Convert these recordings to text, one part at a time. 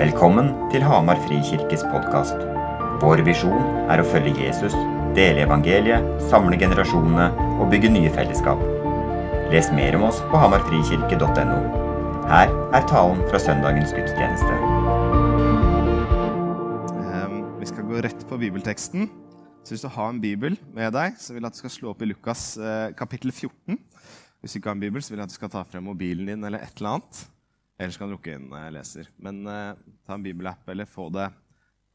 Velkommen til Hamar Frikirkes podkast. Vår visjon er å følge Jesus, dele evangeliet, samle generasjonene og bygge nye fellesskap. Les mer om oss på hamarfrikirke.no. Her er talen fra søndagens gudstjeneste. Ehm, Vi skal gå rett på bibelteksten. Så Hvis du har en bibel med deg, så vil jeg at du skal slå opp i Lukas eh, kapittel 14. Hvis du ikke har en bibel, så vil jeg at du skal ta frem mobilen din eller et eller annet. Ellers kan du lukke inn leser. Men eh, ta en bibelapp eller få det,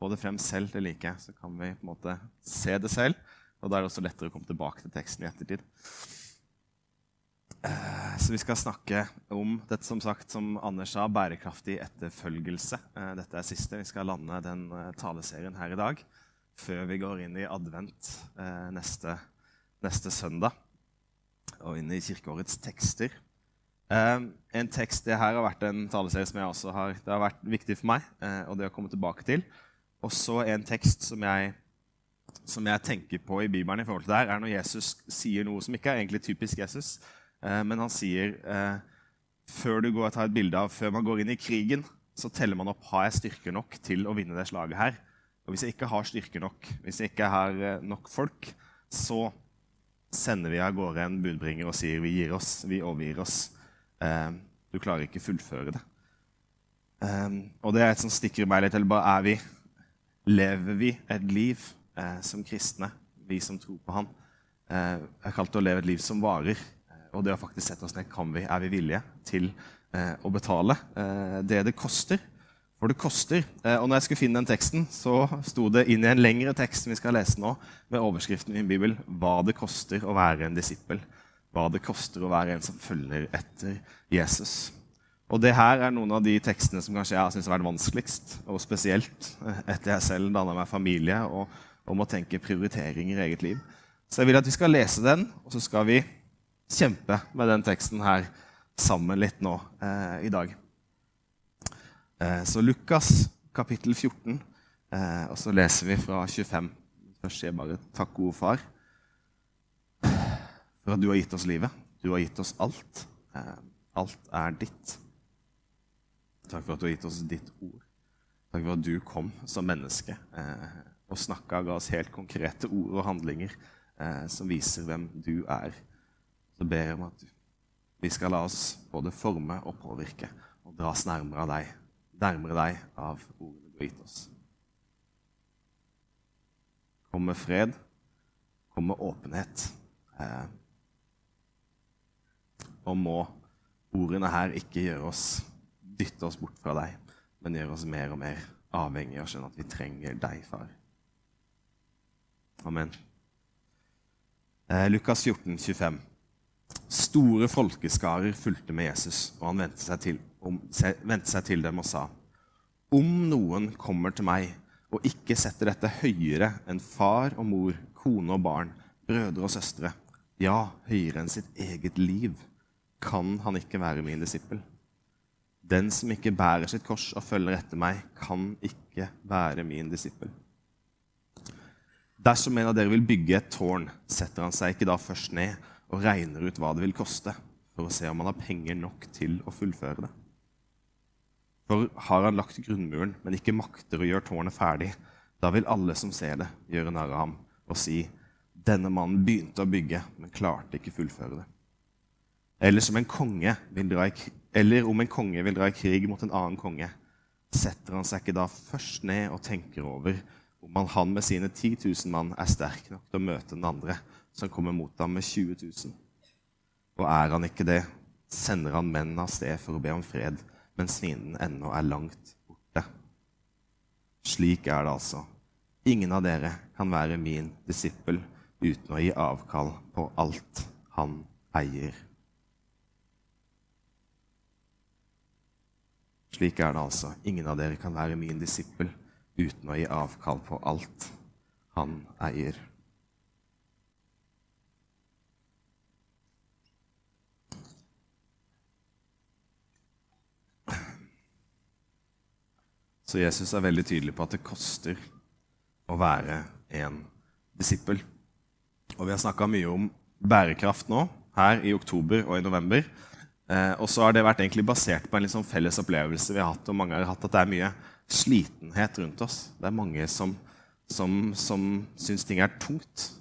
få det frem selv. Liker jeg. Så kan vi på en måte se det selv. Og da er det også lettere å komme tilbake til teksten i ettertid. Eh, Så vi skal snakke om dette som sagt, som Anders sa, bærekraftig etterfølgelse. Eh, Dette er siste. Vi skal lande den eh, taleserien her i dag før vi går inn i advent neste, neste søndag og inn i kirkeårets tekster. Eh, en tekst, Det her har vært en taleserie som jeg også har, det har vært viktig for meg. eh, og det å komme tilbake til. Og så en tekst som jeg, som jeg tenker på i Bibelen, i forhold til det her, er når Jesus sier noe som ikke er egentlig typisk Jesus. Eh, men han sier eh, før du går og tar et bilde av, før man går inn i krigen, så teller man opp har jeg styrke nok til å vinne det slaget her. Og hvis jeg ikke har styrke nok, hvis jeg ikke har nok folk, så sender vi av gårde en budbringer og sier vi gir oss, vi overgir oss. Eh, du klarer ikke fullføre det. Eh, og det er et som stikker i meg litt. Eller bare er vi Lever vi et liv eh, som kristne, vi som tror på Han? Eh, har kalt å leve et liv som varer. Eh, og det å faktisk sette oss ned, kan vi, er vi villige til eh, å betale eh, det det koster? For det koster. Og når jeg skulle finne den teksten, så sto det inn i en lengre tekst som vi skal lese nå, med overskriften i min bibel 'Hva det koster å være en disippel'. Hva det koster å være en som følger etter Jesus. Og det her er noen av de tekstene som kanskje jeg har syntes har vært vanskeligst, og spesielt etter jeg selv danna meg familie og, og må tenke prioriteringer i eget liv. Så jeg vil at vi skal lese den, og så skal vi kjempe med den teksten her sammen litt nå eh, i dag. Eh, så Lukas kapittel 14, eh, og så leser vi fra 25. Først sier jeg bare takk, gode far, for at du har gitt oss livet. Du har gitt oss alt. Eh, alt er ditt. Takk for at du har gitt oss ditt ord. Takk for at du kom som menneske eh, og snakka og ga oss helt konkrete ord og handlinger eh, som viser hvem du er. Så ber jeg om at vi skal la oss både forme og påvirke og dras nærmere av deg, nærmere deg av ordene du har gitt oss. Kom med fred, kom med åpenhet. Og må ordene her ikke gjøre oss dytte oss bort fra deg, men gjøre oss mer og mer avhengige og skjønne at vi trenger deg, far. Amen. Eh, Lukas 14, 25. Store folkeskarer fulgte med Jesus, og han vendte seg, til, om, se, vendte seg til dem og sa.: Om noen kommer til meg og ikke setter dette høyere enn far og mor, kone og barn, brødre og søstre, ja, høyere enn sitt eget liv, kan han ikke være min disippel. Den som ikke bærer sitt kors og følger etter meg, kan ikke være min disippel. Dersom en av dere vil bygge et tårn, setter han seg ikke da først ned og regner ut hva det vil koste, for å se om han har penger nok til å fullføre det. For har han lagt grunnmuren, men ikke makter å gjøre tårnet ferdig, da vil alle som ser det, gjøre narr av ham og si:" Denne mannen begynte å bygge, men klarte ikke fullføre det. Eller, som en konge vil dra i, eller om en konge vil dra i krig mot en annen konge, setter han seg ikke da først ned og tenker over om han, med sine 10 000 mann er sterk nok til å møte den andre som kommer mot ham med 20 000? Og er han ikke det, sender han menn av sted for å be om fred, mens fienden ennå er langt borte. Slik er det altså. Ingen av dere kan være min disippel uten å gi avkall på alt han eier. Slik er det altså. Ingen av dere kan være min disippel uten å gi avkall på alt han eier. Så Jesus er veldig tydelig på at det koster å være en disippel. Og vi har snakka mye om bærekraft nå, her i oktober og i november. Eh, og så har det vært basert på en liksom felles opplevelse vi har hatt, og mange har hatt, at det er mye slitenhet rundt oss. Det er mange som, som, som syns ting er tungt.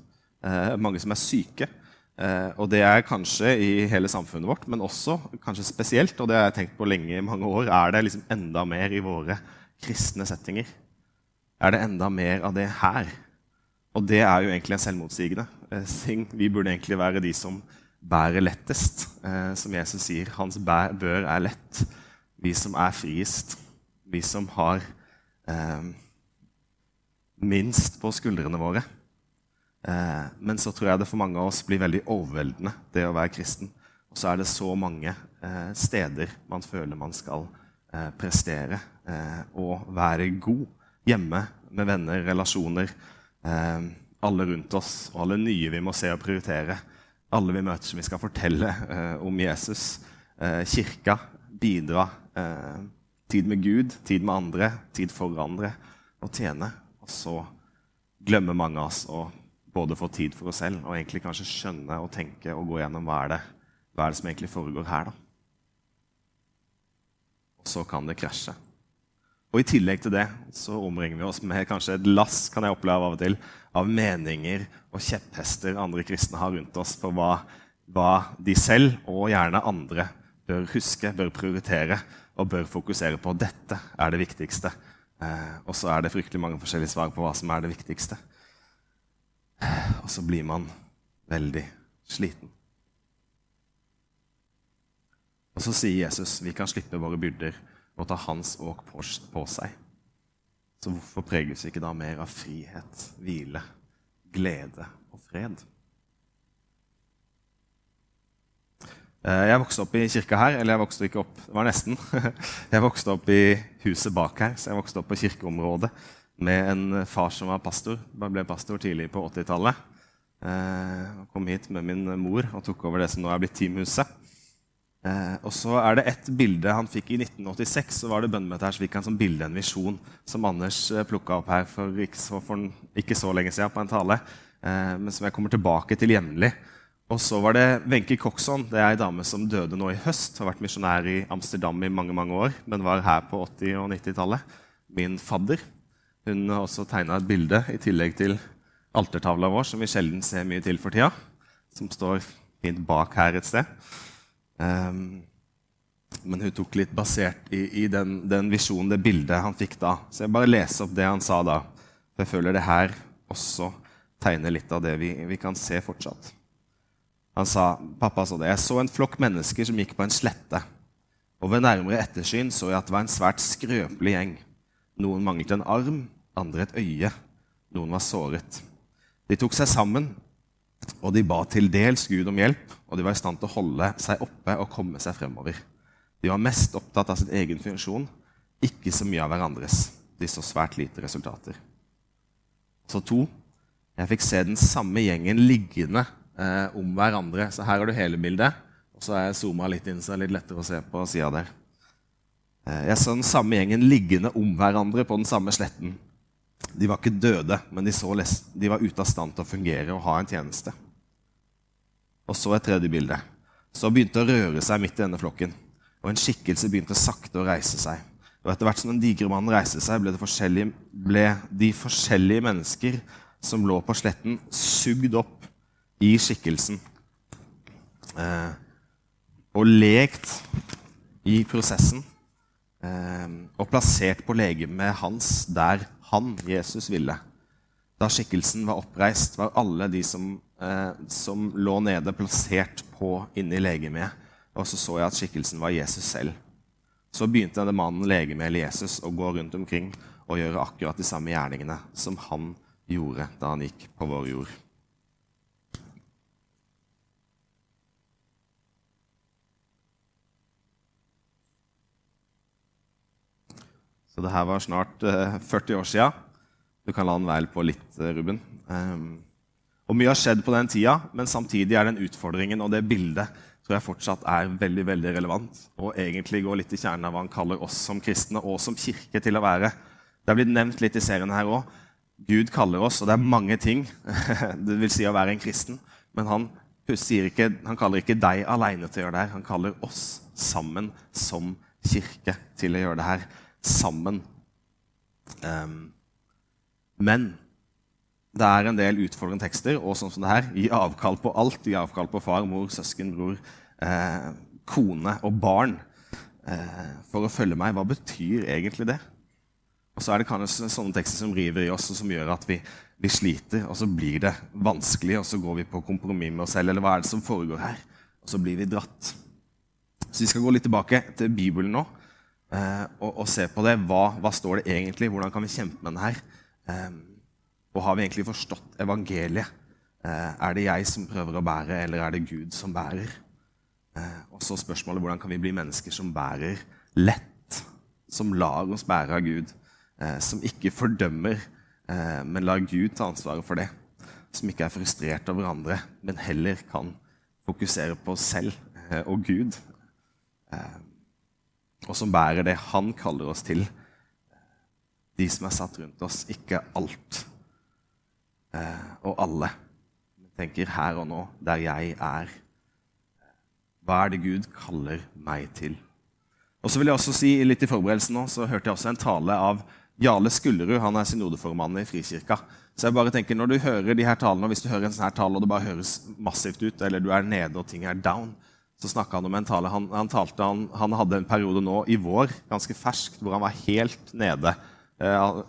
Eh, mange som er syke. Eh, og det er kanskje i hele samfunnet vårt, men også kanskje spesielt, og det har jeg tenkt på lenge i mange år, er det liksom enda mer i våre kristne settinger. Er det enda mer av det her? Og det er jo egentlig en selvmotsigende ting. Vi burde egentlig være de som bærer lettest. Eh, som Jesus sier, hans bør er lett. Vi som er friest, vi som har eh, minst på skuldrene våre. Eh, men så tror jeg det for mange av oss blir veldig overveldende, det å være kristen. Og så er det så mange eh, steder man føler man skal eh, prestere eh, og være god. Hjemme med venner, relasjoner, alle rundt oss og alle nye vi må se og prioritere alle vi møter som vi skal fortelle eh, om Jesus. Eh, kirka, bidra. Eh, tid med Gud, tid med andre, tid for andre. Og tjene. Og så glemmer mange av oss å både få tid for oss selv og egentlig kanskje skjønne og tenke og gå gjennom hva er det, hva er det som egentlig foregår her. da. Og så kan det krasje. Og I tillegg til det så omringer vi oss med kanskje et lass kan jeg oppleve av og til, av meninger og kjepphester andre kristne har rundt oss for hva, hva, de selv og gjerne andre bør huske, bør prioritere og bør fokusere på. Dette er det viktigste. Eh, og så er det fryktelig mange forskjellige svar på hva som er det viktigste. Og så blir man veldig sliten. Og så sier Jesus vi kan slippe våre byrder og ta hans åk på, på seg. Så hvorfor preges vi ikke da mer av frihet, hvile, glede og fred? Eh, jeg vokste opp i kirka her. Eller jeg vokste ikke opp, det var nesten. Jeg vokste opp i huset bak her, så jeg vokste opp på kirkeområdet med en far som var pastor. Jeg ble pastor tidlig på 80-tallet. Jeg eh, kom hit med min mor og tok over det som nå er blitt Teamhuset. Eh, og så er det et bilde han fikk i 1986. så var det bønnemøtet her, så fikk han som bilde en visjon som Anders eh, plukka opp her for ikke, så, for ikke, så, lenge siden på en tale, eh, men som jeg kommer tilbake til jevnlig. Og så var det Wenche Coxon. Det er ei dame som døde nå i høst. Har vært misjonær i Amsterdam i mange mange år, men var her på 80- og 90-tallet. Min fadder. Hun har også tegna et bilde i tillegg til altertavla vår, som vi sjelden ser mye til for tida. Som står fint bak her et sted. Um, men hun tok litt basert i, i den, den, visjonen, det bildet han fikk da. Så jeg bare leser opp det han sa da. For jeg føler det her også tegner litt av det vi, vi kan se fortsatt. Han sa, pappa sa det, jeg så en flokk mennesker som gikk på en slette. Og ved nærmere ettersyn så jeg at det var en svært skrøpelig gjeng. Noen manglet en arm, andre et øye. Noen var såret. De tok seg sammen og de ba til dels Gud om hjelp, og de var i stand til å holde seg oppe og komme seg fremover. De var mest opptatt av sin egen funksjon, ikke så mye av hverandres. De så svært lite resultater. Så to. Jeg fikk se den samme gjengen liggende eh, om hverandre. Så her har du hele bildet. Og så har jeg zooma litt inn, så det er litt lettere å se på sida der. Eh, jeg så den samme gjengen liggende om hverandre på den samme sletten. De var ikke døde, men de, de, var ute av stand til å fungere og ha en tjeneste. Og så et tredje bilde. Så begynte å røre seg midt i denne flokken. Og en skikkelse begynte sakte å reise seg. Og etter hvert som den digre mannen reiste seg, ble, ble, de forskjellige mennesker som lå på sletten, sugd opp i skikkelsen. Eh, og lekt i prosessen. Eh, og plassert på legemet hans der han, Jesus, ville. Da skikkelsen var oppreist, var alle de som, eh, som lå nede, plassert på inni legemet. Og så så jeg at skikkelsen var Jesus selv. Så begynte denne mannen, legemet eller Jesus, å gå rundt omkring og gjøre akkurat de samme gjerningene som han gjorde da han gikk på vår jord. Så det her var snart uh, eh, 40 år sia. Du kan la den være på litt, uh, Ruben. Um, og Mye har skjedd på den tida, men samtidig er den utfordringen og det bildet tror jeg fortsatt er veldig veldig relevant og egentlig går litt i kjernen av hva han kaller oss som kristne og som kirke til å være. Det er blitt nevnt litt i serien her òg. Gud kaller oss, og det er mange ting det vil si å være en kristen, men han ikke, han kaller ikke deg aleine til å gjøre det her. Han kaller oss sammen som kirke til å gjøre det her sammen. Um, men det er en del utfordrende tekster, og sånn som det her. Gi avkall på alt. Gi avkall på far, mor, søsken, bror, eh, kone og barn eh, for å følge meg. Hva betyr egentlig det? Og så er det kanskje sånne tekster som river i oss, og som gjør at vi, vi, sliter. Og så blir det vanskelig, og så går vi på kompromiss med oss selv. Eller hva er det som foregår her? Og så blir vi dratt. Så vi skal gå litt tilbake til Bibelen nå og, og, se på det. Hva, hva, står det egentlig? Hvordan kan vi kjempe med det her? Eh, og har vi egentlig forstått evangeliet? Eh, er det jeg som prøver å bære, eller er det Gud som bærer? Eh, og så spørsmålet hvordan kan vi bli mennesker som bærer lett? Som lar oss bære av Gud? eh, som ikke fordømmer, eh, men lar Gud ta ansvaret for det. Som ikke er frustrert over andre, men heller kan fokusere på oss selv eh, og Gud. Og som bærer det han kaller oss til. De som er satt rundt oss, ikke alt eh, og alle. Men tenker her og nå, der jeg er. Hva er det Gud kaller meg til? Og så vil jeg også si, litt i forberedelsen nå, så hørte jeg også en tale av Jarle Skullerud han er synodeformann i Frikirka. Så jeg bare tenker, Når du hører de her talene, og hvis du hører en sånn her tale og det bare høres massivt ut, eller du er nede og ting er down, så snakka han om en tale. Han, han, talte, han, han, hadde en periode nå i vår, ganske ferskt, hvor han var helt nede. Eh,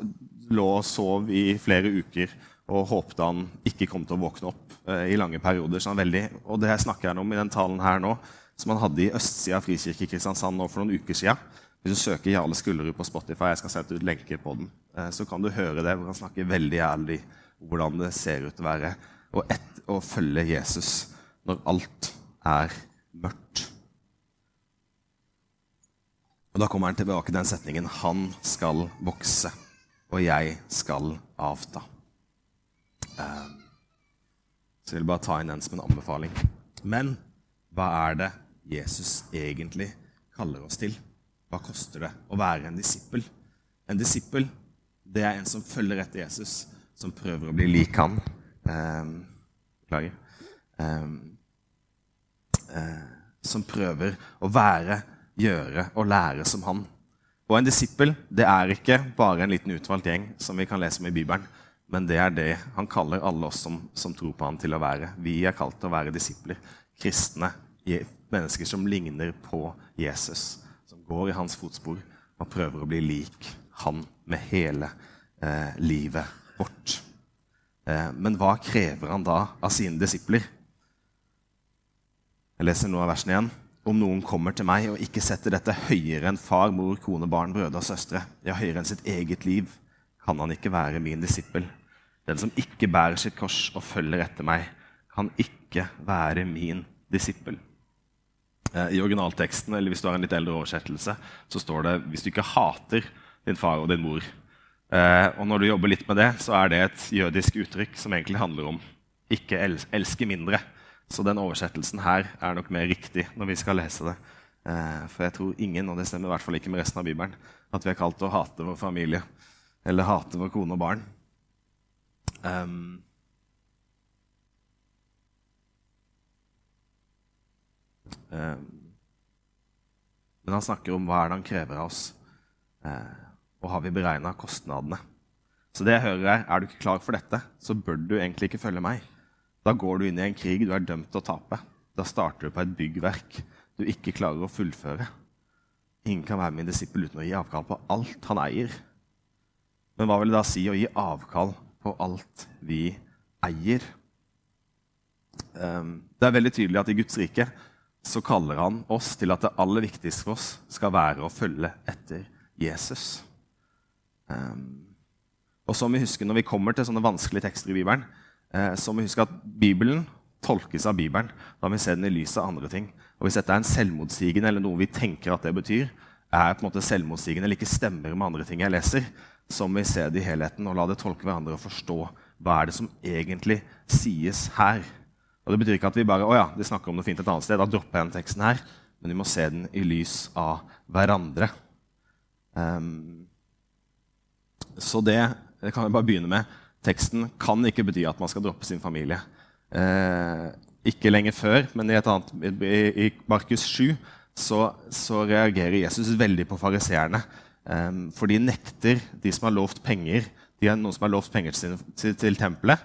lå og sov i flere uker og håpte han ikke kom til å våkne opp eh, i lange perioder. Så han veldig, og det snakker han om i den talen her nå, som han hadde i østsida av Frikirke Kristiansand nå for noen uker siden. Hvis du søker Jarle Skullerud på Spotify, jeg skal sette ut lenker på den, eh, så kan du høre det, hvor han snakker veldig ærlig hvordan det ser ut å være å, følge Jesus når alt er mørkt. Og Da kommer han tilbake til den setningen 'Han skal vokse, og jeg skal avta'. Um, så jeg vil bare ta inn den som en anbefaling. Men hva er det Jesus egentlig kaller oss til? Hva koster det å være en disippel? En disippel det er en som følger etter Jesus, som prøver å bli lik han. Ehm, beklager. Um, uh, som prøver å være, gjøre og lære som han. Og en disippel det er ikke bare en liten utvalgt gjeng som vi kan lese om i Bibelen, men det er det han kaller alle oss som, som tror på han til å være. Vi er kalt til å være disipler. Kristne. Mennesker som ligner på Jesus som går i hans fotspor og prøver å bli lik han med hele eh, livet vårt. Eh, men hva krever han da av sine disipler? Jeg leser noe av versen igjen. Om noen kommer til meg og ikke setter dette høyere enn far, mor, kone, barn, brødre og søstre, ja, høyere enn sitt eget liv, kan han ikke være min disippel. Den som ikke bærer sitt kors og følger etter meg, kan ikke være min disippel. Eh, I originalteksten, eller hvis du har en litt eldre oversettelse, så står det 'hvis du ikke hater din far og din mor'. Eh, og når du jobber litt med det, så er det et jødisk uttrykk som egentlig handler om 'ikke elske mindre'. Så den oversettelsen her er nok mer riktig når vi skal lese det. Eh, for jeg tror ingen, og det stemmer i hvert fall ikke med resten av Bibelen, at vi er kalt å hate vår familie eller hate vår kone og barn. Um, um, men han snakker om hva er det han krever av oss, uh, og har vi beregna kostnadene. Så det jeg hører er, er du ikke klar for dette, så bør du egentlig ikke følge meg. Da går du inn i en krig du er dømt til å tape. Da starter du på et byggverk du ikke klarer å fullføre. Ingen kan være min disippel uten å gi avkall på alt han eier. Men hva vil det da si å gi avkall på alt vi eier? Um, det er veldig tydelig at i Guds rike så kaller han oss til at det aller viktigste for oss skal være å følge etter Jesus. Um, og som vi husker Når vi kommer til sånne vanskelige tekster i Bibelen, så må vi huske at Bibelen tolkes av Bibelen. Da må vi se den i lys av andre ting. Og Hvis dette er en selvmotsigende eller noe vi tenker at det betyr, er på en måte selvmotsigende eller ikke stemmer med andre ting jeg leser, så må vi se det i helheten og la det tolke hverandre og forstå hva er det som egentlig sies her. Og Det betyr ikke at vi bare å ja, de snakker om noe fint et annet sted. Da dropper jeg den teksten her. Men vi må se den i lys av hverandre. Um, så det, det kan vi bare begynne med. Teksten kan ikke bety at man skal droppe sin familie. Eh, ikke lenge før, men i, et annet, i, Markus 7 så, så, reagerer Jesus veldig på fariseerne. Eh, for de nekter de som har lovt penger de er noen som har lovt penger til, til, til tempelet.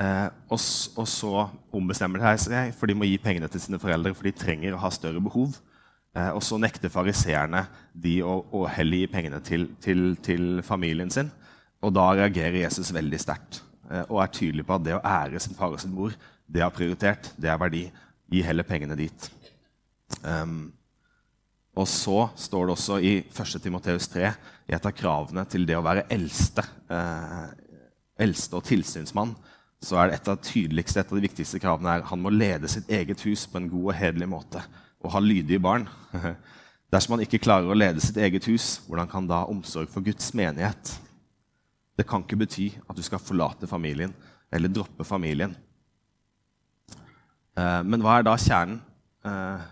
Eh, og, og, så ombestemmer de seg, for de må gi pengene til sine foreldre, for de trenger å ha større behov. Uh, og så nekter fariseerne de å, å heller gi pengene til, til, familien sin. Og da reagerer Jesus veldig sterkt uh, og er tydelig på at det å ære sin far og sin mor det er prioritert, det er verdi. Gi heller pengene dit. Um, og så står det også i 1. Timoteus 3, i et av kravene til det å være eldste, eh, eldste og tilsynsmann, så er det et av de tydeligste et av de viktigste kravene er han må lede sitt eget hus på en god og hederlig måte og ha lydige barn. Dersom han ikke klarer å lede sitt eget hus, hvordan kan da omsorg for Guds menighet? Det kan ikke bety at du skal forlate familien eller droppe familien. Eh, men hva er da kjernen? Eh,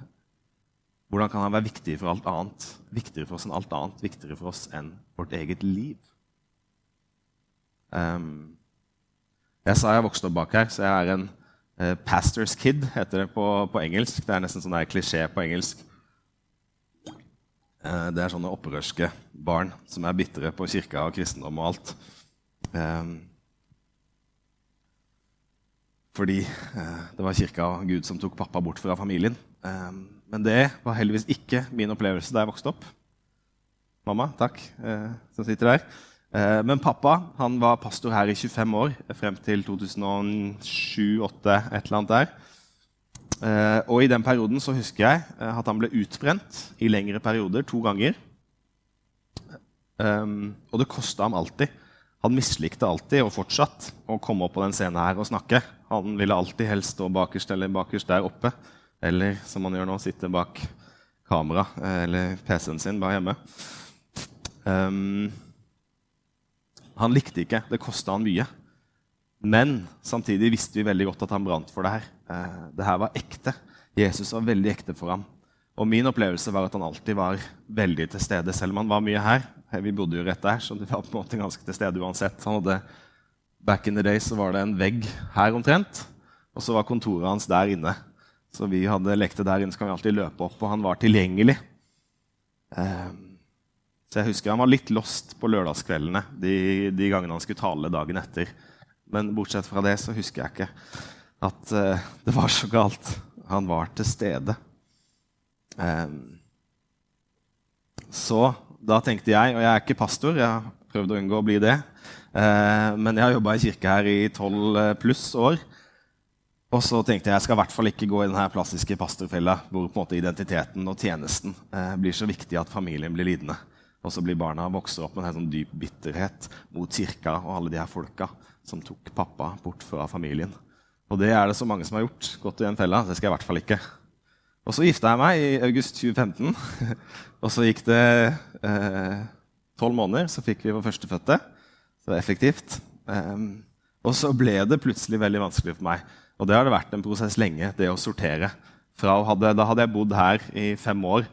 hvordan kan han være viktigere for alt annet? Viktigere for oss enn alt annet, viktigere for oss enn vårt eget liv? Um, jeg sa jeg vokste opp bak her, så jeg er en 'pastor's kid', heter det på, på, engelsk. Det er nesten sånn klisjé på engelsk. Uh, det er sånne opprørske barn som er bitre på kirka og kristendom og alt. Um, fordi uh, det var kirka og Gud som tok pappa bort fra familien. Men det var heldigvis ikke min opplevelse da jeg vokste opp. Mamma, takk, eh, som sitter der. Eh, men pappa han var pastor her i 25 år, frem til 2007-2008, et eller annet der. Eh, og i den perioden så husker jeg eh, at han ble utbrent i lengre perioder, to ganger. Um, og det kosta ham alltid. Han mislikte alltid, og fortsatt, å komme opp på den scenen her og snakke. Han ville alltid helst stå bakerst eller bakerst der oppe. Eller som han gjør nå, sitte bak kamera eh, eller PC-en sin bare hjemme. Um, han likte ikke. Det kosta han mye. Men samtidig visste vi veldig godt at han brant for det her. Uh, det her var ekte. Jesus var veldig ekte for ham. Og min opplevelse var at han alltid var veldig til stede, selv om han var mye her. Vi bodde jo rett der, så det var på en måte ganske til stede uansett. Han hadde, Back in the day så var det en vegg her omtrent, og så var kontoret hans der inne. Så vi hadde lekte der inne, så kan vi alltid løpe opp, og han var tilgjengelig. Ehm, så jeg husker han var litt lost på lørdagskveldene de, de gangene han skulle tale dagen etter. Men bortsett fra det så husker jeg ikke at uh, det var så galt. Han var til stede. Um, så da tenkte jeg, og jeg er ikke pastor, jeg har prøvd å unngå å bli det, uh, men jeg har jobba i kirke her i tolv pluss år. Og så tenkte jeg jeg skal i hvert fall ikke gå i denne plastiske pastorfella hvor på en måte identiteten og tjenesten uh, blir så viktig at familien blir lidende. Og så blir barna vokser opp med en sånn dyp bitterhet mot kirka og alle de her folka som tok pappa bort fra familien. Og det er det så mange som har gjort. Gått i den fella. Det skal jeg i hvert fall ikke. Og så gifta jeg meg i august 2015. og så gikk det eh, tolv eh, måneder, så fikk vi vår førstefødte. Så det var effektivt. Um, og så ble det plutselig veldig vanskelig for meg og det har det vært en prosess lenge, det å sortere. Hadde, da hadde jeg bodd her i fem år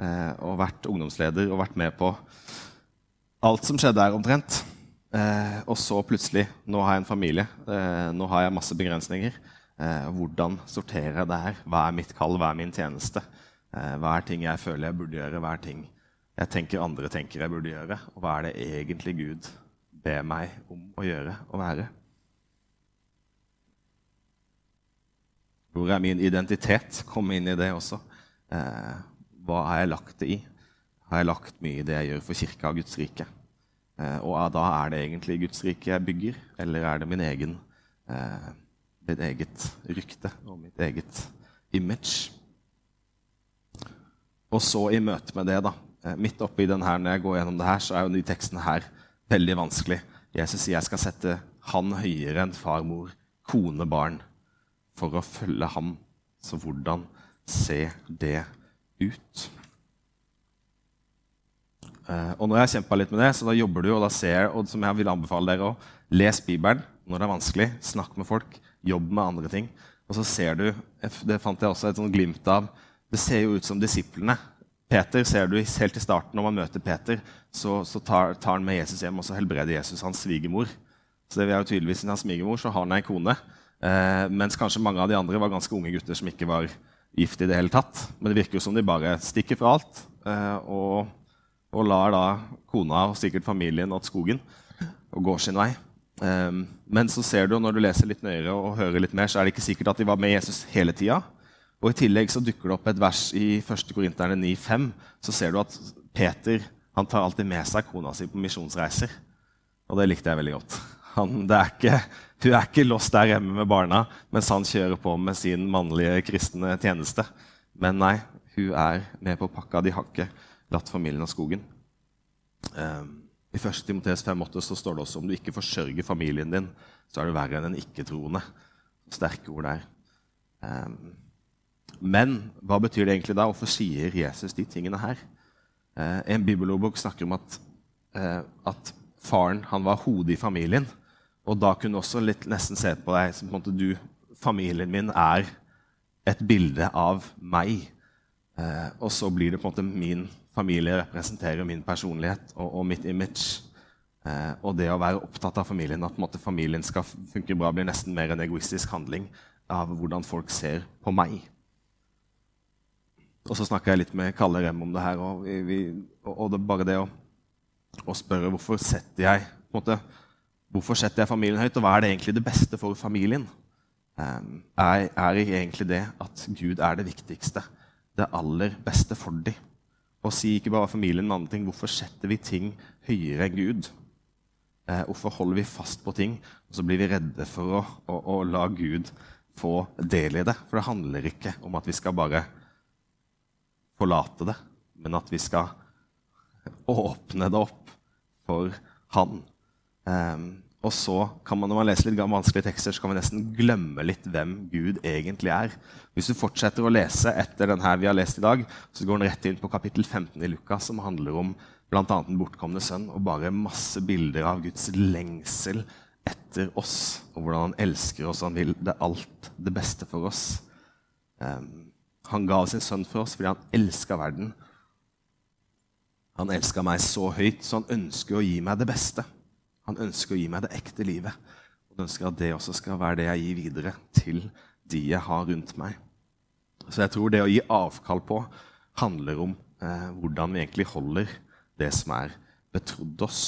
eh, og vært ungdomsleder og vært med på alt som skjedde her omtrent. Eh, og så plutselig Nå har jeg en familie. Eh, nå har jeg masse begrensninger. Eh, hvordan sorterer jeg det her? Hva er mitt kall? Hva er min tjeneste? Eh, hva er ting jeg føler jeg burde gjøre? Hva er ting jeg tenker andre tenker jeg burde gjøre? Og hva er det egentlig Gud ber meg om å gjøre og være? Hvor er min identitet? Kom inn i det også. Eh, hva har jeg lagt det i? Har jeg lagt mye i det jeg gjør for kirka og Guds rike? Eh, og da er det egentlig Guds rike jeg bygger, eller er det min egen, eh, mitt eget rykte og mitt eget image? Og så i møte med det, da, eh, midt oppi den her, når jeg går gjennom det her, så er jo de tekstene her veldig vanskelig. Jesus sier jeg skal sette han høyere enn far, mor, kone, barn for å følge ham. Så hvordan ser det ut? Uh, og jeg har kjempa litt med det, så da jobber du, og da ser jeg, og som jeg vil anbefale dere å Les Bibelen når det er vanskelig. Snakk med folk. Jobb med andre ting. Og så ser du Det fant jeg også et sånt glimt av. Det ser jo ut som disiplene. Peter ser du helt i starten Når man møter Peter, så, så tar, tar, han med Jesus hjem og så helbreder Jesus hans svigermor. Så det er jo tydeligvis Hans svigermor så har han ei kone Eh, mens kanskje mange av de andre var ganske unge gutter som ikke var gift i det hele tatt. Men det virker jo som de bare stikker fra alt eh, og, og, lar da kona og sikkert familien åt skogen og går sin vei. Um, men så ser du, når du leser litt nøyere og hører litt mer, så er det ikke sikkert at de var med Jesus hele tida. Og I tillegg så dukker det opp et vers i 1. Korinterne 9,5. Så ser du at Peter han tar alltid med seg kona si på misjonsreiser. Og det likte jeg veldig godt. Han, er ikke, hun er ikke lost der hjemme med barna mens han kjører på med sin mannlige kristne tjeneste. Men nei, hun er med på pakka. De har ikke latt familien av skogen. Um, I 1. Timoteus 5,8 så står det også om du ikke forsørger familien din, så er du verre enn en ikke-troende. Sterke ord der. Um, men hva betyr det egentlig da? Hvorfor sier Jesus de tingene her? Eh, en bibelordbok snakker om at, eh, at faren han var hodet i familien. Og da kunne også litt, nesten se på deg som på en måte du, familien min er et bilde av meg. Eh, og så blir det på en måte min familie representerer min personlighet og, og mitt image. Eh, og det å være opptatt av familien, at måte, familien skal funke bra, blir nesten mer en egoistisk handling av hvordan folk ser på meg. Og så snakka jeg litt med Kalle Rem om det her. Og, vi, og det, bare det å, å, spørre hvorfor setter jeg måte, hvorfor setter jeg familien høyt, og hva er det egentlig det beste for familien? Eh, er, er egentlig det at Gud er det viktigste, det aller beste for dem? Og si ikke bare familien, men andre ting. Hvorfor setter vi ting høyere enn Gud? Eh, hvorfor holder vi fast på ting, og så blir vi redde for å, å, å la Gud få del i det? For det handler ikke om at vi skal bare forlate det, men at vi skal åpne det opp for Han. Um, og så kan man, Når man leser litt vanskelige tekster, så kan man nesten glemme litt hvem Gud egentlig er. Hvis du fortsetter å lese etter denne vi har lest i dag, så går den rett inn på kapittel 15 i Lukas, som handler om bl.a. den bortkomne sønn, og bare masse bilder av Guds lengsel etter oss, og hvordan han elsker oss og han vil det alt det beste for oss. Um, han ga sin sønn for oss fordi han elska verden. Han elska meg så høyt, så han ønsker å gi meg det beste. Han ønsker å gi meg det ekte livet. Og ønsker at det også skal være det jeg gir videre til de jeg har rundt meg. Så jeg tror det å gi avkall på handler om eh, hvordan vi egentlig holder det som er betrodd oss.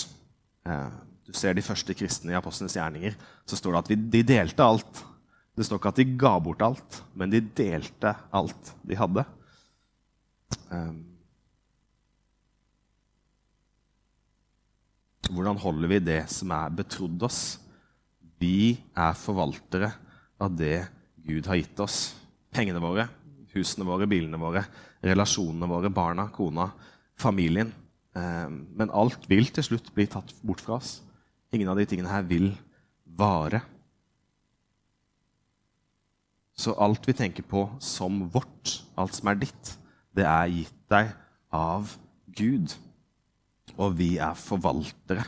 Eh, du ser de første kristne i apostlenes gjerninger. Så står det at vi, de delte alt. Det står ikke at de ga bort alt, men de delte alt de hadde. Um, hvordan holder vi det som er betrodd oss? Vi er forvaltere av det Gud har gitt oss. Pengene våre, husene våre, bilene våre, relasjonene våre, barna, kona, familien. Um, men alt vil til slutt bli tatt bort fra oss. Ingen av de tingene her vil vare. Så alt vi tenker på som vårt, alt som er ditt, det er gitt deg av Gud. Og vi er forvaltere.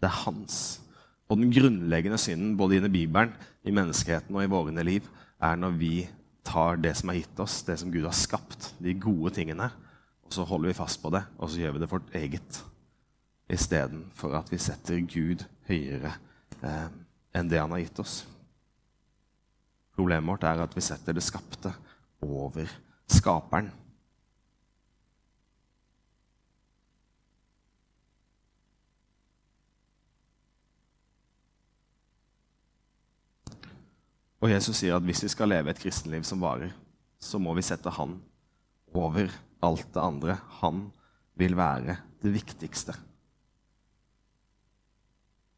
Det er hans. Og den grunnleggende synden både i Bibelen, i menneskeheten og i våre liv, er når vi tar det som er gitt oss, det som Gud har skapt, de gode tingene, og så holder vi fast på det, og så gjør vi det vårt eget. Istedenfor at vi setter Gud høyere eh, enn det han har gitt oss. Problemet vårt er at vi setter det skapte over skaperen. Og Jesus sier at hvis vi skal leve et kristenliv som varer, så må vi sette Han over alt det andre. Han vil være det viktigste.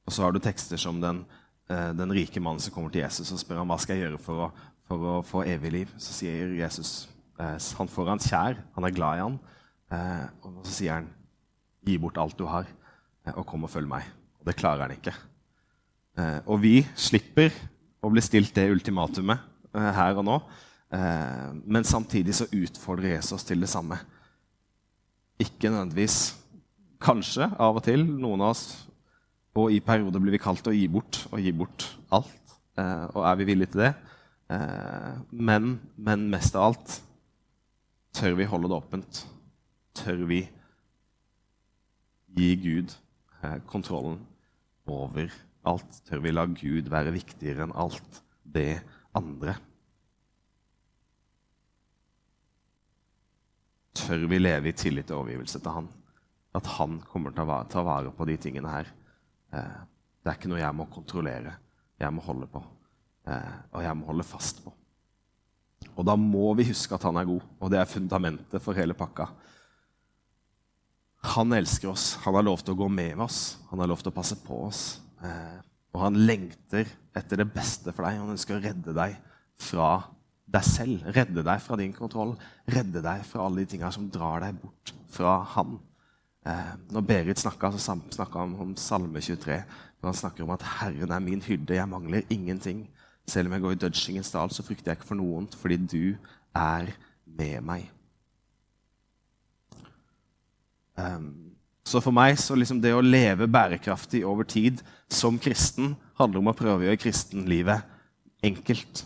Og så har du tekster som den Eh, den rike mannen som kommer til Jesus og spør ham hva skal jeg gjøre for å, for å få evig liv. Så sier Jesus eh, han får hans kjær, han er glad i han, eh, og så sier han gi bort alt du har, og kom og følg meg. Og det klarer han ikke. Og vi slipper å bli stilt det ultimatumet her og nå, men samtidig så utfordrer Jesus til det samme. Ikke nødvendigvis Kanskje av og til. Noen av oss og i perioder blir vi kalt å gi bort og gi bort alt. Eh, og er vi villige til det? Eh, men, men, mest av alt tør vi holde det åpent. Tør vi gi Gud eh, kontrollen over alt? Tør vi la Gud være viktigere enn alt det andre. Tør vi leve i tillit og overgivelse til Han? At Han kommer til å ta vare på de tingene her. Eh, det er ikke noe jeg må kontrollere, jeg må holde på. Eh, og jeg må holde fast på. Og da må vi huske at han er god, og det er fundamentet for hele pakka. Han elsker oss, han har lov til å gå med oss, han har lov til å passe på oss. Eh, og han lengter etter det beste for deg. Han ønsker å redde deg fra deg selv. Redde deg fra din kontroll. Redde deg fra alle de tingene som drar deg bort fra han. Eh, når Berit snakka, så snakka han om Salme 23. Når han snakker om at 'Herren er min hyrde, jeg mangler ingenting'. Selv om jeg går i dødskingens dal, så frykter jeg ikke for noe vondt, fordi du er med meg. Um, så for meg så liksom det å leve bærekraftig over tid som kristen handler om å prøve å gjøre kristenlivet enkelt.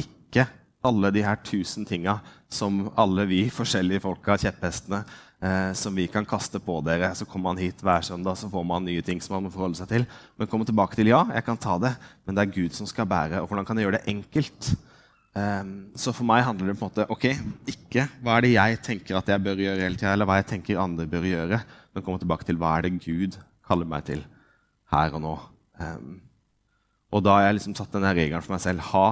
Ikke alle de her tusen tinga som alle vi forskjellige folka, kjepphestene, eh, som vi kan kaste på dere. Så kommer man hit hver søndag, så får man nye ting som man må forholde seg til. Men komme tilbake til ja, jeg kan ta det, men det er Gud som skal bære. Og hvordan kan jeg gjøre det enkelt? Um, så for meg handler det på en måte ok, ikke hva er det jeg tenker at jeg bør gjøre hele tida, eller hva jeg tenker andre bør gjøre, men komme tilbake til hva er det Gud kaller meg til her og nå. Um, og da har jeg liksom satt denne regelen for meg selv. Ha,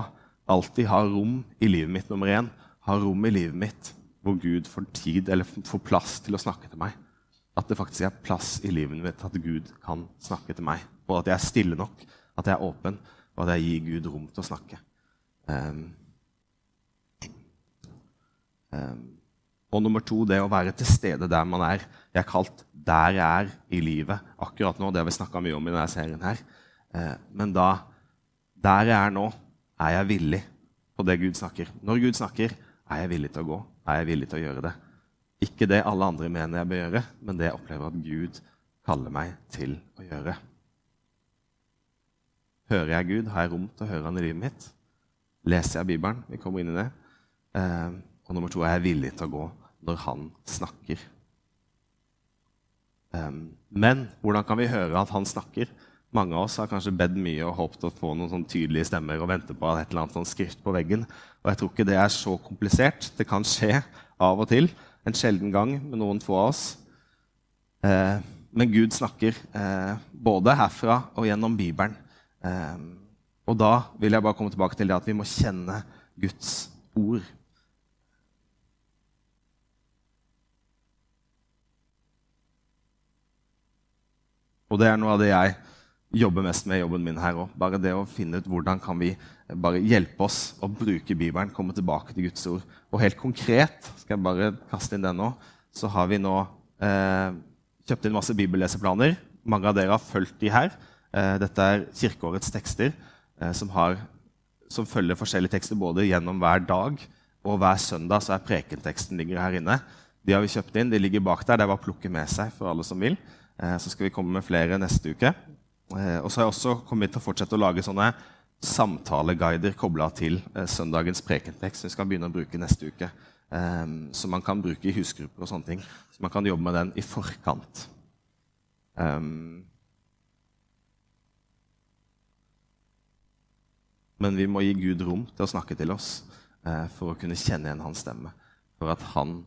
alltid ha rom i livet mitt nummer én. Ha rom i livet mitt hvor Gud får tid eller får plass til å snakke til meg. At det faktisk er plass i livet mitt at Gud kan snakke til meg. Og at jeg er stille nok, at jeg er åpen, og at jeg gir Gud rom til å snakke. Um, um, og nummer to, det å være til stede der man er. Jeg er kalt der jeg er i livet akkurat nå. Det har vi snakka mye om i denne serien. her. Uh, men da, der jeg er nå, er jeg villig på det Gud snakker. Når Gud snakker, er jeg villig til å gå er jeg villig til å gjøre det. Ikke det alle andre mener jeg bør gjøre, men det jeg opplever at Gud kaller meg til å gjøre. Hører jeg Gud? Har jeg rom til å høre Han i livet mitt? Leser jeg Bibelen? Vi kommer inn i det. Eh, og nummer to er jeg villig til å gå når Han snakker. Um, men hvordan kan vi høre at Han snakker? Mange av oss har kanskje bedt mye og håpet å få noen sånn tydelige stemmer og vente på et eller annet sånn skrift på veggen. Og jeg tror ikke det er så komplisert. Det kan skje av og til. En sjelden gang med noen få av oss. Eh, men Gud snakker eh, både herfra og gjennom Bibelen. Eh, og da vil jeg bare komme tilbake til det at vi må kjenne Guds ord. Og det er noe av det jeg jobber mest med i jobben min her òg. Bare det å finne ut hvordan kan vi bare hjelpe oss å bruke Bibelen, komme tilbake til Guds ord. Og helt konkret, skal jeg bare kaste inn den nå, så har vi nå eh, kjøpt inn masse bibelleseplaner. Mange av dere har fulgt de her. Eh, dette er kirkeårets tekster eh, som, har, som, følger forskjellige tekster både gjennom hver dag og hver søndag. så er Prekenteksten ligger her inne. De har vi kjøpt inn, de ligger bak der. Det er bare å plukke med seg for alle som vil. Eh, så skal vi komme med flere neste uke. Eh, og så har jeg også kommet til å fortsette å lage sånne samtaleguider kobla til eh, søndagens prekentekst. som vi skal begynne å bruke neste uke. Som man kan bruke i husgrupper og sånne ting. Så man kan jobbe med den i forkant. Men vi må gi Gud rom til å snakke til oss for å kunne kjenne igjen hans stemme. For at han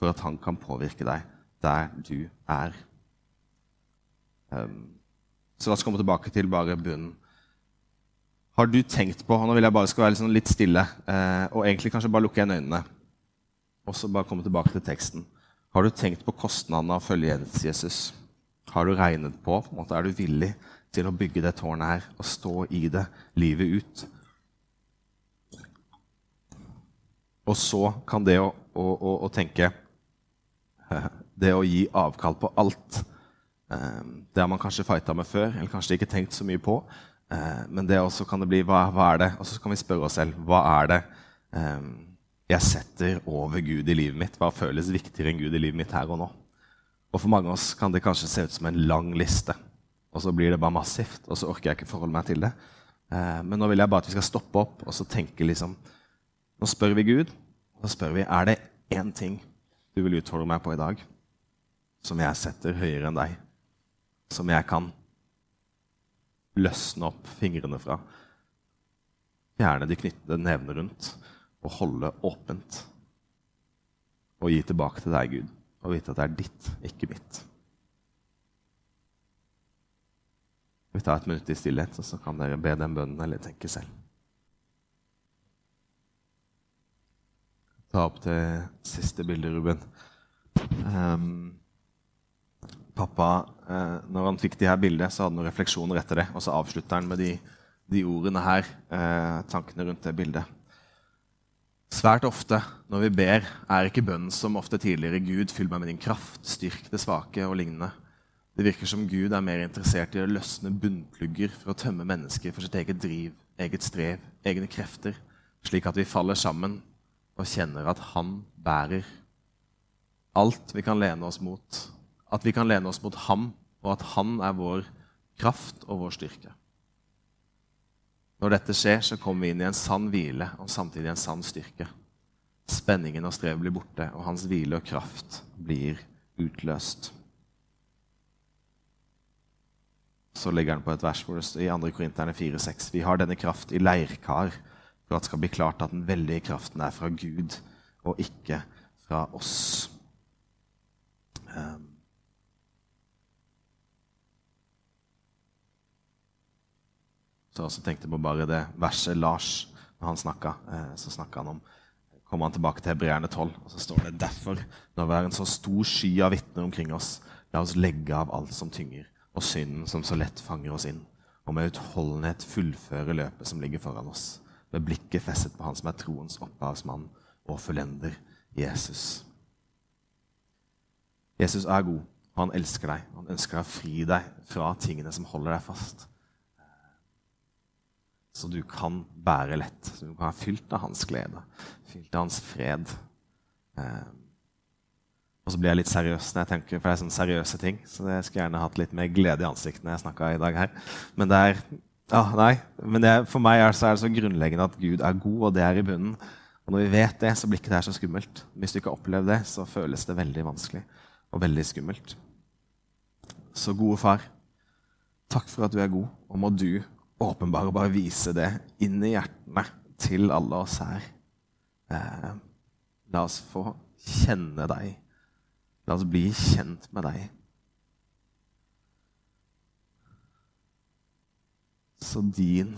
For at han kan påvirke deg der du er. Um, så la oss komme tilbake til bare bunnen. Har du tenkt på og Nå vil jeg bare skal være liksom litt stille eh, og egentlig kanskje bare lukke igjen øynene. Og så bare komme tilbake til teksten. Har du tenkt på kostnadene av å følge Jesus? Har du regnet på, på en måte, Er du villig til å bygge det tårnet her og stå i det livet ut? Og så kan det å, å, å, å tenke det å gi avkall på alt. Eh, det har man kanskje fighta med før, eller kanskje ikke tenkt så mye på. Eh, men det også kan det bli hva, hva er det? Og så kan vi spørre oss selv hva er det eh, jeg setter over Gud i livet mitt? Hva føles viktigere enn Gud i livet mitt her og nå? Og For mange av oss kan det kanskje se ut som en lang liste, og så blir det bare massivt. Og så orker jeg ikke forholde meg til det. Men nå vil jeg bare at vi skal stoppe opp og så tenke liksom Nå spør vi Gud, og så spør vi er det én ting du vil utfordre meg på i dag som jeg setter høyere enn deg, som jeg kan løsne opp fingrene fra. Fjerne de knyttede nevene rundt og holde åpent. Og gi tilbake til deg, Gud, og vite at det er ditt, ikke mitt. Vi tar et minutt i stillhet, og så kan dere be den bønnen eller tenke selv. Ta opp det siste bildet, Ruben. Um, pappa, uh, når han fikk de her bildene, så hadde han noen refleksjoner etter det. Og så avslutter han med de, de ordene her, uh, tankene rundt det bildet. Svært ofte når vi ber, er ikke bønnen som ofte tidligere 'Gud, fyll meg med din kraft, styrk det svake' og lignende. Det virker som Gud er mer interessert i å løsne bunnplugger for å tømme mennesker for sitt eget driv, eget strev, egne krefter, slik at vi faller sammen og kjenner at Han bærer alt vi kan lene oss mot. At vi kan lene oss mot ham, og at han er vår kraft og vår styrke. Når dette skjer, så kommer vi inn i en sann hvile og samtidig en sann styrke. Spenningen og strevet blir borte, og hans hvile og kraft blir utløst. Så legger han på et vers hvor det står i 2. Korinterne 4,6.: Vi har denne kraft i leirkar for at det skal bli klart at den veldige kraften er fra Gud og ikke fra oss. Um, så jeg også tenkte på bare det verset Lars når han snakka. Eh, så snakka han om kommer han tilbake til Hebreerne 12, og så står det derfor, når vi har en så stor sky av vitner omkring oss, la oss legge av alt som tynger, og synden som så lett fanger oss inn, og med utholdenhet fullføre løpet som ligger foran oss, med blikket festet på Han som er troens opphavsmann og fullender, Jesus. Jesus er god, og han elsker deg. Han ønsker å fri deg fra tingene som holder deg fast. Så du kan bære lett. Så du kan være fylt av hans glede, fylt av hans fred. Eh, og så blir jeg litt seriøs når jeg tenker, for det er sånne seriøse ting. Så jeg skulle gjerne hatt litt mer glede i ansiktet når jeg snakka i dag her. Men det er ja, nei, men det, for meg er, det så grunnleggende at Gud er god, og det er i bunnen. Og når vi vet det, så blir ikke det her så skummelt. Hvis du ikke har opplevd det, så føles det veldig vanskelig og veldig skummelt. Så gode far, takk for at du er god, og må du åpenbare bare vise det inn i hjertene til alle oss her. Eh, la oss få kjenne deg. La oss bli kjent med deg. Så din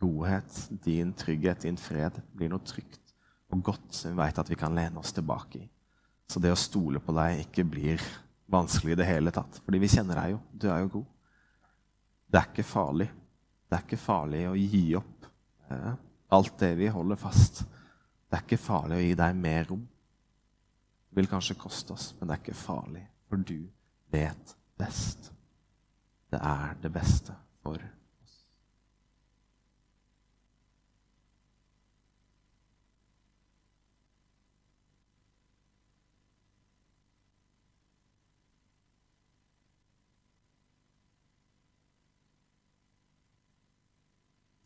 godhet, din trygghet, din fred blir noe trygt og godt som vi veit at vi kan lene oss tilbake i. Så det å stole på deg ikke blir vanskelig i det hele tatt. Fordi vi kjenner deg jo. Du er jo god. Det er ikke farlig. Det er ikke farlig å gi opp eh, alt det vi holder fast. Det er ikke farlig å gi deg mer rom. Det vil kanskje koste oss, men det er ikke farlig, for du vet best. Det er det beste for oss.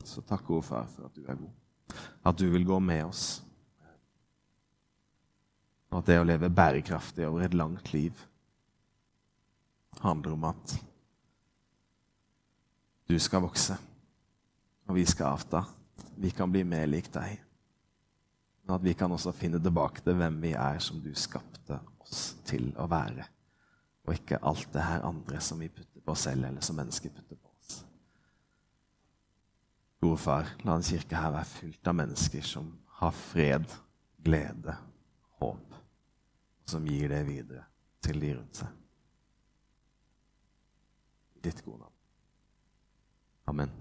Så takk, O far, for at du er god. At du vil gå med oss. Og at det å leve bærekraftig over et langt liv handler om at du skal vokse, og vi skal avta. Vi kan bli mer lik deg. Men at vi kan også finne tilbake til hvem vi er som du skapte oss til å være. Og ikke alt det her andre som vi putter på oss selv, eller som mennesker putter på. Gode far, la en kirke her være fylt av mennesker som har fred, glede, håp, og som gir det videre til de rundt seg. Ditt gode navn. Amen.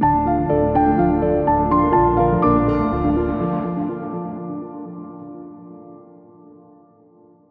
Dag.